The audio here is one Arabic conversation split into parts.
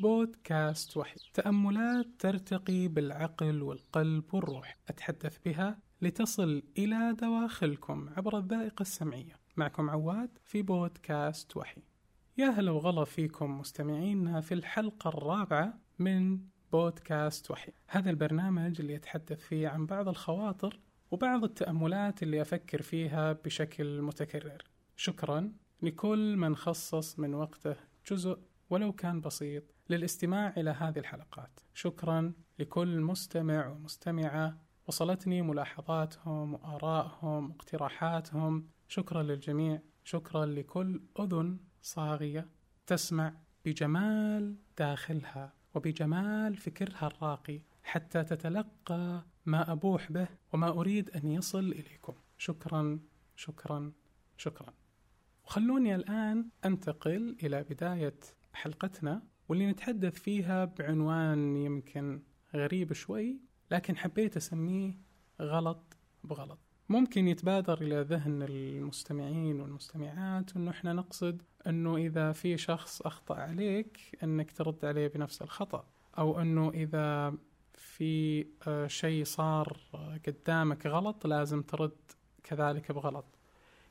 بودكاست وحي. تأملات ترتقي بالعقل والقلب والروح. أتحدث بها لتصل إلى دواخلكم عبر الذائقة السمعية. معكم عواد في بودكاست وحي. يا هلا وغلا فيكم مستمعينا في الحلقة الرابعة من بودكاست وحي. هذا البرنامج اللي يتحدث فيه عن بعض الخواطر وبعض التأملات اللي أفكر فيها بشكل متكرر. شكرا لكل من خصص من وقته جزء ولو كان بسيط للاستماع إلى هذه الحلقات. شكرا لكل مستمع ومستمعة. وصلتني ملاحظاتهم وآرائهم واقتراحاتهم شكرا للجميع. شكرا لكل أذن صاغية تسمع بجمال داخلها وبجمال فكرها الراقي حتى تتلقى ما أبوح به وما أريد أن يصل إليكم. شكرا شكرا شكرا. وخلوني الآن أنتقل إلى بداية حلقتنا واللي نتحدث فيها بعنوان يمكن غريب شوي لكن حبيت أسميه غلط بغلط. ممكن يتبادر إلى ذهن المستمعين والمستمعات أنه إحنا نقصد أنه إذا في شخص أخطأ عليك أنك ترد عليه بنفس الخطأ. أو أنه إذا في آه، شيء صار قدامك غلط لازم ترد كذلك بغلط.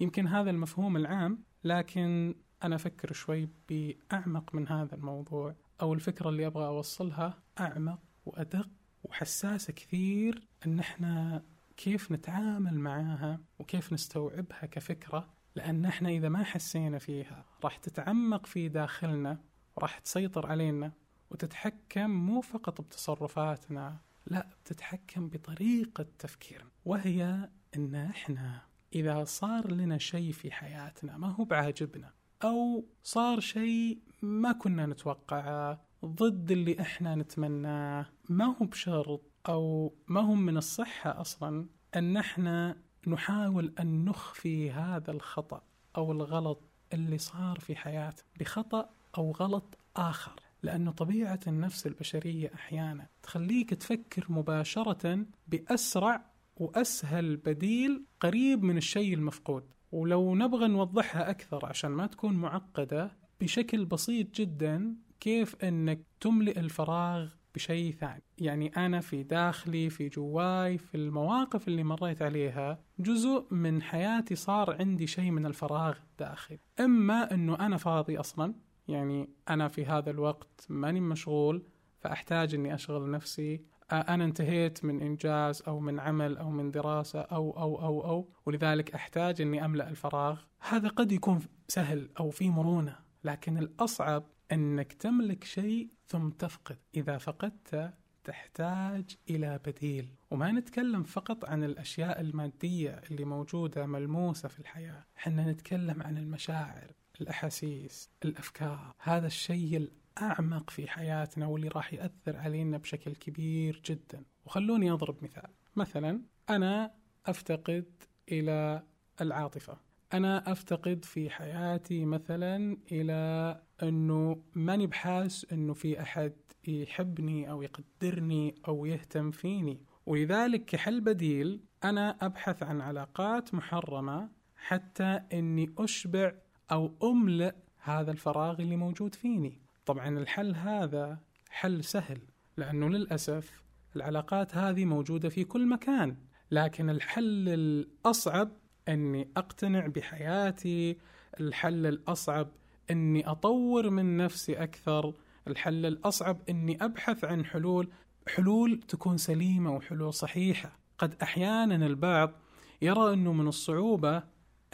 يمكن هذا المفهوم العام لكن أنا أفكر شوي بأعمق من هذا الموضوع أو الفكرة اللي أبغى أوصلها أعمق وأدق وحساسة كثير أن إحنا كيف نتعامل معاها وكيف نستوعبها كفكرة لأن إحنا إذا ما حسينا فيها راح تتعمق في داخلنا وراح تسيطر علينا وتتحكم مو فقط بتصرفاتنا لا تتحكم بطريقة تفكيرنا وهي أن إحنا إذا صار لنا شيء في حياتنا ما هو بعاجبنا أو صار شيء ما كنا نتوقعه ضد اللي إحنا نتمناه. ما هو بشرط أو ما هو من الصحة أصلا أن إحنا نحاول أن نخفي هذا الخطأ أو الغلط اللي صار في حياتنا بخطأ أو غلط آخر. لأنه طبيعة النفس البشرية أحيانا تخليك تفكر مباشرة بأسرع وأسهل بديل قريب من الشيء المفقود. ولو نبغى نوضحها أكثر عشان ما تكون معقدة بشكل بسيط جدا كيف أنك تملئ الفراغ بشيء ثاني. يعني أنا في داخلي في جواي في المواقف اللي مريت عليها جزء من حياتي صار عندي شيء من الفراغ داخل إما أنه أنا فاضي أصلا يعني أنا في هذا الوقت ماني مشغول فأحتاج أني أشغل نفسي أنا انتهيت من إنجاز أو من عمل أو من دراسة أو أو أو أو ولذلك أحتاج أني أملأ الفراغ. هذا قد يكون سهل أو في مرونة لكن الأصعب أنك تملك شيء ثم تفقد. إذا فقدت تحتاج إلى بديل. وما نتكلم فقط عن الأشياء المادية اللي موجودة ملموسة في الحياة. حنا نتكلم عن المشاعر الأحاسيس الأفكار. هذا الشيء أعمق في حياتنا واللي راح يأثر علينا بشكل كبير جدا. وخلوني أضرب مثال. مثلا أنا أفتقد إلى العاطفة. أنا أفتقد في حياتي مثلا إلى أنه ماني بحاس أنه في أحد يحبني أو يقدرني أو يهتم فيني. ولذلك كحل بديل أنا أبحث عن علاقات محرمة حتى أني أشبع أو أملئ هذا الفراغ اللي موجود فيني. طبعا الحل هذا حل سهل لأنه للأسف العلاقات هذه موجودة في كل مكان لكن الحل الأصعب أني أقتنع بحياتي الحل الأصعب أني أطور من نفسي أكثر الحل الأصعب أني أبحث عن حلول حلول تكون سليمة وحلول صحيحة. قد أحيانا البعض يرى أنه من الصعوبة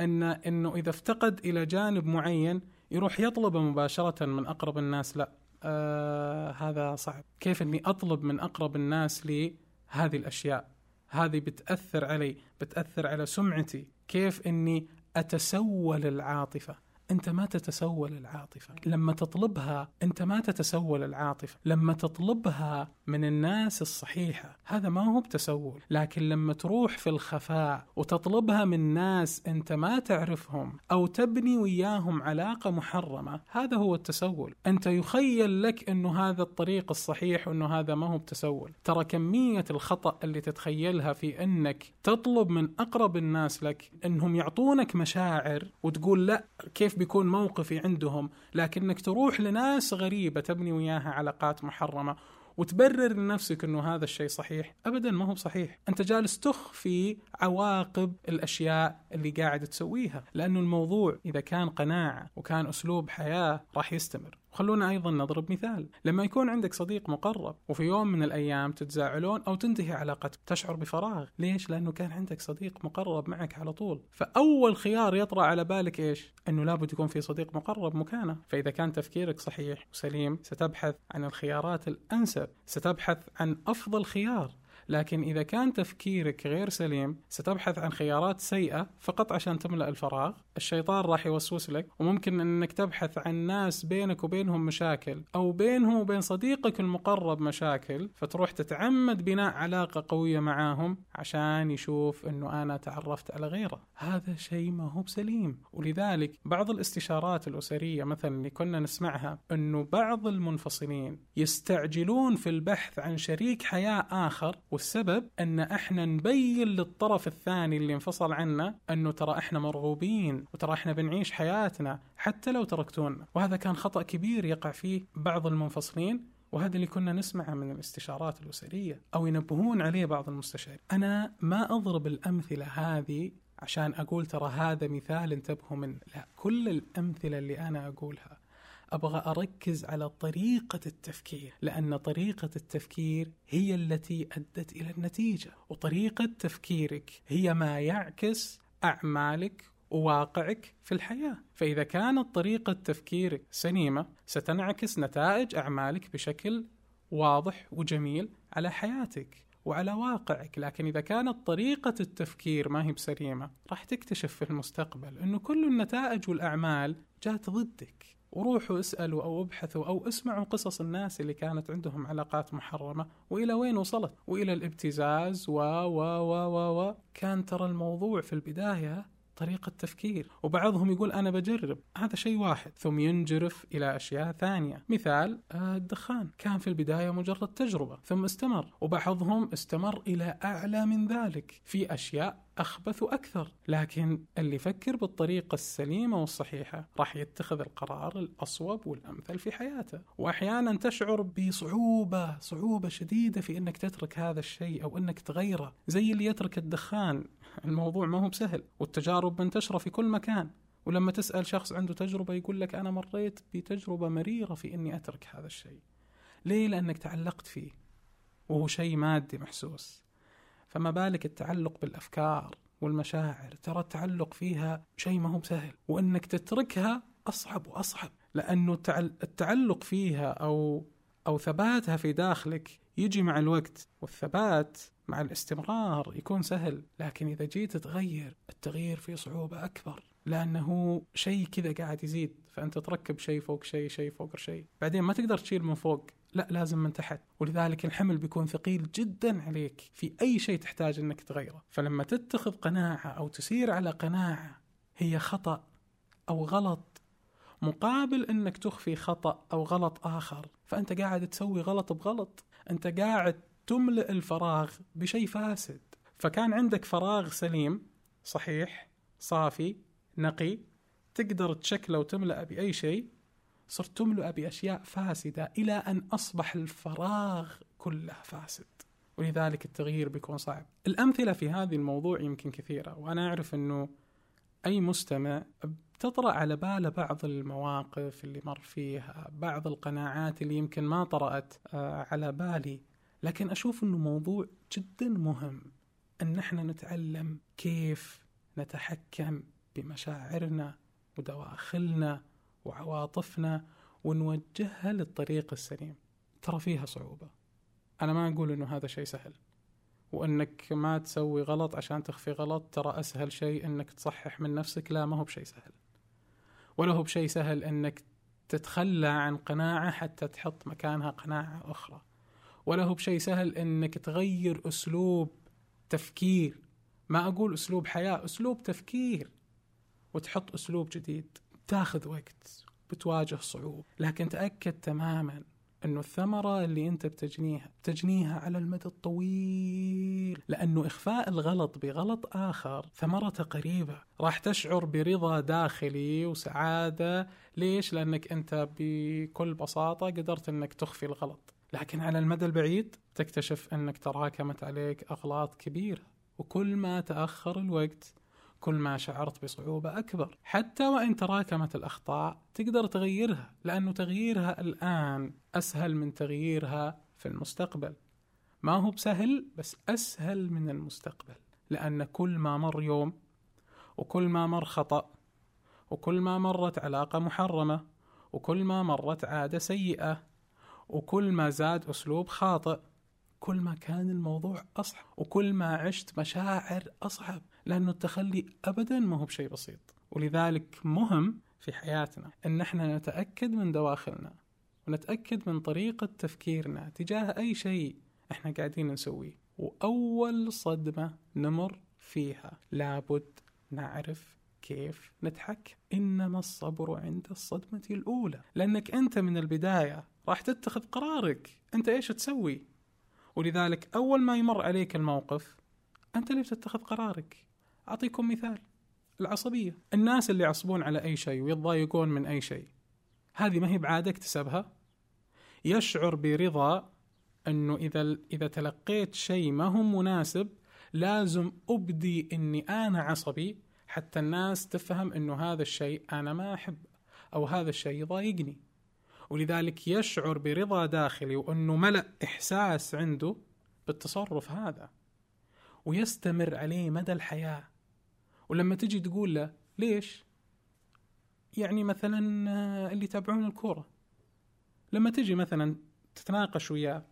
أن أنه إذا افتقد إلى جانب معين يروح يطلبه مباشرة من أقرب الناس؟ لا. آه هذا صعب. كيف أني أطلب من أقرب الناس لي هذه الأشياء؟ هذه بتأثر علي بتأثر على سمعتي. كيف أني أتسول العاطفة؟ أنت ما تتسول العاطفة. لما تطلبها أنت ما تتسول العاطفة. لما تطلبها من الناس الصحيحة هذا ما هو بتسول. لكن لما تروح في الخفاء وتطلبها من ناس أنت ما تعرفهم أو تبني وياهم علاقة محرمة هذا هو التسول. أنت يخيل لك إنه هذا الطريق الصحيح وإنه هذا ما هو بتسول. ترى كمية الخطأ اللي تتخيلها في إنك تطلب من أقرب الناس لك إنهم يعطونك مشاعر وتقول لا كيف كيف بيكون موقفي عندهم لكنك تروح لناس غريبة تبني وياها علاقات محرمة وتبرر لنفسك إنه هذا الشيء صحيح. ابدا ما هو صحيح. أنت جالس تخفي عواقب الأشياء اللي قاعد تسويها لأنه الموضوع إذا كان قناعة وكان أسلوب حياة راح يستمر. خلونا أيضا نضرب مثال. لما يكون عندك صديق مقرب وفي يوم من الأيام تتزاعلون أو تنتهي علاقتك تشعر بفراغ ليش؟ لأنه كان عندك صديق مقرب معك على طول. فأول خيار يطرأ على بالك إيش؟ أنه لابد يكون في صديق مقرب مكانه. فإذا كان تفكيرك صحيح وسليم ستبحث عن الخيارات الأنسب. ستبحث عن أفضل خيار. لكن إذا كان تفكيرك غير سليم ستبحث عن خيارات سيئة فقط عشان تملأ الفراغ. الشيطان راح يوسوس لك وممكن أنك تبحث عن ناس بينك وبينهم مشاكل أو بينه وبين صديقك المقرب مشاكل فتروح تتعمد بناء علاقة قوية معاهم عشان يشوف أنه أنا تعرفت على غيره. هذا شيء ما هو بسليم. ولذلك بعض الاستشارات الأسرية مثلا اللي كنا نسمعها أنه بعض المنفصلين يستعجلون في البحث عن شريك حياة آخر والسبب أن إحنا نبين للطرف الثاني اللي انفصل عنا أنه ترى إحنا مرغوبين وترى إحنا بنعيش حياتنا حتى لو تركتونا. وهذا كان خطأ كبير يقع فيه بعض المنفصلين وهذا اللي كنا نسمعه من الاستشارات الأسرية أو ينبهون عليه بعض المستشارين. أنا ما أضرب الأمثلة هذه عشان أقول ترى هذا مثال انتبهوا منه. لا كل الأمثلة اللي أنا أقولها أبغى أركز على طريقة التفكير لأن طريقة التفكير هي التي أدت إلى النتيجة وطريقة تفكيرك هي ما يعكس أعمالك وواقعك في الحياة. فإذا كانت طريقة تفكيرك سليمة ستنعكس نتائج أعمالك بشكل واضح وجميل على حياتك وعلى واقعك. لكن إذا كانت طريقة التفكير ما هي بسليمة راح تكتشف في المستقبل أنه كل النتائج والأعمال جات ضدك. وروحوا اسألوا أو ابحثوا أو اسمعوا قصص الناس اللي كانت عندهم علاقات محرمة. وإلى وين وصلت؟ وإلى الابتزاز. و و و و و. كان ترى الموضوع في البداية طريقة تفكير وبعضهم يقول أنا بجرب. هذا شيء واحد. ثم ينجرف إلى أشياء ثانية. مثال آه، الدخان. كان في البداية مجرد تجربة ثم استمر. وبعضهم استمر إلى أعلى من ذلك. في أشياء أخبث وأكثر لكن اللي يفكر بالطريقة السليمة والصحيحة راح يتخذ القرار الأصوب والأمثل في حياته. وأحيانا تشعر بصعوبة صعوبة شديدة في أنك تترك هذا الشيء أو أنك تغيره. زي اللي يترك الدخان. الموضوع ما هو بسهل والتجارب منتشرة في كل مكان. ولما تسأل شخص عنده تجربة يقول لك أنا مريت بتجربة مريرة في أني أترك هذا الشيء. ليه؟ لأنك تعلقت فيه وهو شيء مادي محسوس. فما بالك التعلق بالأفكار والمشاعر؟ ترى التعلق فيها شيء ما هو سهل وإنك تتركها أصعب وأصعب. لأنه التعلق فيها أو أو ثباتها في داخلك يجي مع الوقت والثبات مع الاستمرار يكون سهل لكن إذا جيت تغير التغيير فيه صعوبة أكبر لأنه شيء كذا قاعد يزيد فأنت تركب شيء فوق شيء شيء فوق شيء. بعدين ما تقدر تشيل من فوق لا لازم من تحت. ولذلك الحمل بيكون ثقيل جدا عليك في أي شيء تحتاج أنك تغيره. فلما تتخذ قناعة أو تسير على قناعة هي خطأ أو غلط مقابل أنك تخفي خطأ أو غلط آخر فأنت قاعد تسوي غلط بغلط. أنت قاعد تملئ الفراغ بشيء فاسد. فكان عندك فراغ سليم صحيح صافي نقي تقدر تشكله وتملأه بأي شيء. صرت تملأ بأشياء فاسدة إلى أن أصبح الفراغ كله فاسد. ولذلك التغيير بيكون صعب. الأمثلة في هذه الموضوع يمكن كثيرة وأنا أعرف أنه أي مستمع تطرأ على باله بعض المواقف اللي مر فيها بعض القناعات اللي يمكن ما طرأت آه، على بالي. لكن أشوف أنه موضوع جدا مهم أن إحنا نتعلم كيف نتحكم بمشاعرنا ودواخلنا وعواطفنا ونوجهها للطريق السليم. ترى فيها صعوبة. أنا ما أقول إنه هذا شيء سهل وإنك ما تسوي غلط عشان تخفي غلط ترى أسهل شيء إنك تصحح من نفسك. لا ما هو بشيء سهل. ولا هو بشيء سهل إنك تتخلى عن قناعة حتى تحط مكانها قناعة أخرى. ولا هو بشيء سهل إنك تغير أسلوب تفكير. ما أقول أسلوب حياة أسلوب تفكير. وتحط أسلوب جديد. تاخذ وقت بتواجه صعوبة لكن تأكد تماما إنه الثمرة اللي أنت بتجنيها بتجنيها على المدى الطويل. لأنه إخفاء الغلط بغلط آخر ثمرته قريبة. راح تشعر برضا داخلي وسعادة. ليش؟ لأنك أنت بكل بساطة قدرت إنك تخفي الغلط. لكن على المدى البعيد تكتشف أنك تراكمت عليك أغلاط كبيرة وكل ما تأخر الوقت كل ما شعرت بصعوبة أكبر. حتى وإن تراكمت الأخطاء تقدر تغيرها لأنه تغييرها الآن أسهل من تغييرها في المستقبل. ما هو بسهل بس أسهل من المستقبل لأن كل ما مر يوم وكل ما مر خطأ وكل ما مرت علاقة محرمة وكل ما مرت عادة سيئة وكل ما زاد أسلوب خاطئ كل ما كان الموضوع أصعب وكل ما عشت مشاعر أصعب لأنه التخلي أبدا ما هو بشيء بسيط. ولذلك مهم في حياتنا أن إحنا نتأكد من دواخلنا ونتأكد من طريقة تفكيرنا تجاه أي شيء إحنا قاعدين نسويه. وأول صدمة نمر فيها لابد نعرف كيف نتحكم إنما الصبر عند الصدمة الأولى. لأنك أنت من البداية راح تتخذ قرارك. أنت إيش تسوي؟ ولذلك أول ما يمر عليك الموقف أنت اللي بتتخذ قرارك؟ أعطيكم مثال. العصبية. الناس اللي يعصبون على أي شيء ويتضايقون من أي شيء. هذه ما هي بعادة اكتسبها يشعر برضا أنه إذا إذا تلقيت شيء ما هو مناسب لازم أبدي أني أنا عصبي حتى الناس تفهم أنه هذا الشيء أنا ما أحب أو هذا الشيء يضايقني. ولذلك يشعر برضا داخلي وأنه ملأ إحساس عنده بالتصرف هذا ويستمر عليه مدى الحياة. ولما تجي تقول له ليش؟ يعني مثلا اللي يتابعون الكورة. لما تجي مثلا تتناقش وياه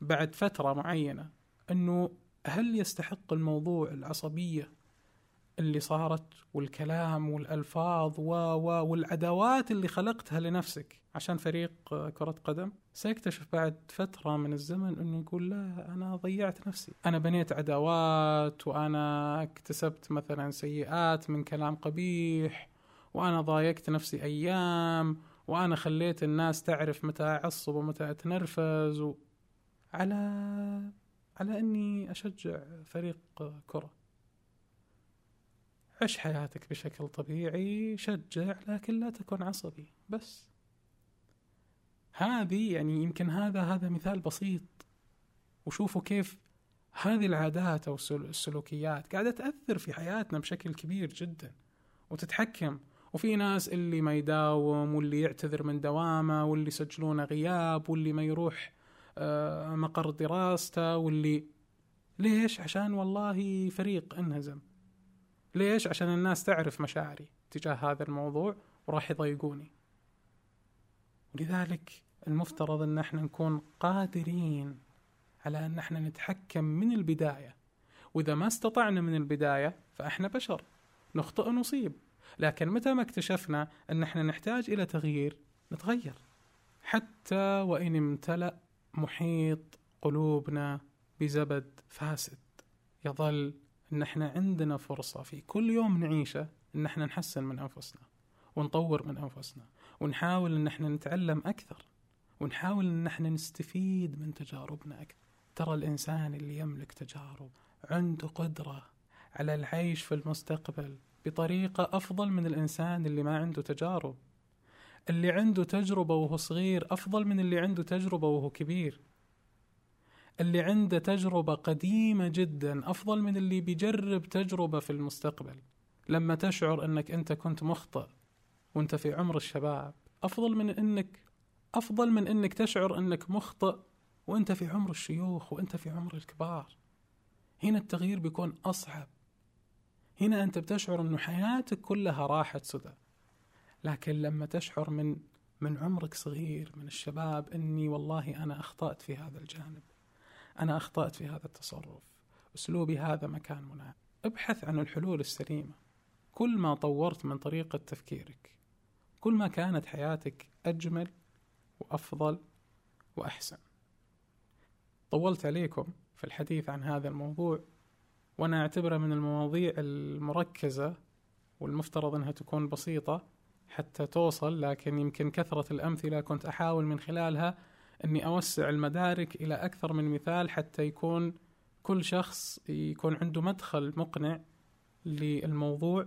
بعد فترة معينة إنه هل يستحق الموضوع العصبية اللي صارت والكلام والألفاظ و و والعداوات اللي خلقتها لنفسك عشان فريق كرة قدم سيكتشف بعد فترة من الزمن إنه يقول لا أنا ضيعت نفسي. أنا بنيت عداوات وأنا اكتسبت مثلا سيئات من كلام قبيح وأنا ضايقت نفسي أيام وأنا خليت الناس تعرف متى أعصب ومتى أتنرفز و... على على إني أشجع فريق كرة. عش حياتك بشكل طبيعي شجع لكن لا تكن عصبي. بس. هذه يعني يمكن هذا هذا مثال بسيط. وشوفوا كيف هذه العادات أو السلوكيات قاعدة تأثر في حياتنا بشكل كبير جدا. وتتحكم. وفي ناس اللي ما يداوم واللي يعتذر من دوامه واللي يسجلونه غياب واللي ما يروح آه، مقر دراسته واللي ليش؟ عشان والله فريق انهزم. ليش؟ عشان الناس تعرف مشاعري تجاه هذا الموضوع وراح يضايقوني. ولذلك المفترض إن إحنا نكون قادرين على إن إحنا نتحكم من البداية. وإذا ما استطعنا من البداية فإحنا بشر نخطئ ونصيب. لكن متى ما اكتشفنا إن إحنا نحتاج إلى تغيير نتغير. حتى وإن امتلأ محيط قلوبنا بزبد فاسد يظل إن إحنا عندنا فرصة في كل يوم نعيشه إن إحنا نحسن من أنفسنا ونطور من أنفسنا ونحاول إن إحنا نتعلم أكثر ونحاول إن إحنا نستفيد من تجاربنا أكثر. ترى الإنسان اللي يملك تجارب عنده قدرة على العيش في المستقبل بطريقة أفضل من الإنسان اللي ما عنده تجارب. اللي عنده تجربة وهو صغير أفضل من اللي عنده تجربة وهو كبير. اللي عنده تجربة قديمة جدا أفضل من اللي بيجرب تجربة في المستقبل. لما تشعر أنك أنت كنت مخطئ وأنت في عمر الشباب أفضل من أنك أفضل من أنك تشعر أنك مخطئ وأنت في عمر الشيوخ وأنت في عمر الكبار. هنا التغيير بيكون أصعب. هنا أنت بتشعر أنه حياتك كلها راحت سدى. لكن لما تشعر من من عمرك صغير من الشباب أني والله أنا أخطأت في هذا الجانب. أنا أخطأت في هذا التصرف. أسلوبي هذا مكان مناسب أبحث عن الحلول السليمة. كل ما طورت من طريقة تفكيرك. كل ما كانت حياتك أجمل وأفضل وأحسن. طولت عليكم في الحديث عن هذا الموضوع وأنا أعتبره من المواضيع المركزة والمفترض أنها تكون بسيطة حتى توصل لكن يمكن كثرة الأمثلة كنت أحاول من خلالها أني أوسع المدارك إلى أكثر من مثال حتى يكون كل شخص يكون عنده مدخل مقنع للموضوع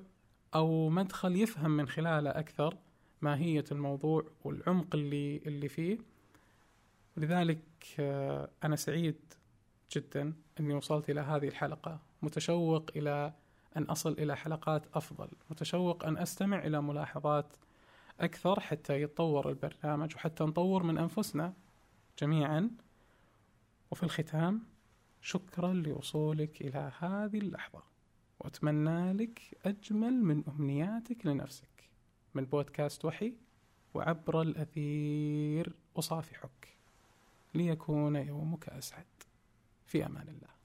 أو مدخل يفهم من خلاله أكثر ماهية الموضوع والعمق اللي اللي فيه. لذلك آه، أنا سعيد جدا أني وصلت إلى هذه الحلقة. متشوق إلى أن أصل إلى حلقات أفضل. متشوق أن أستمع إلى ملاحظات أكثر حتى يتطور البرنامج وحتى نطور من أنفسنا. جميعا. وفي الختام شكرا لوصولك إلى هذه اللحظة. وأتمنى لك أجمل من أمنياتك لنفسك. من بودكاست وحي وعبر الأثير أصافحك. ليكون يومك أسعد. في أمان الله.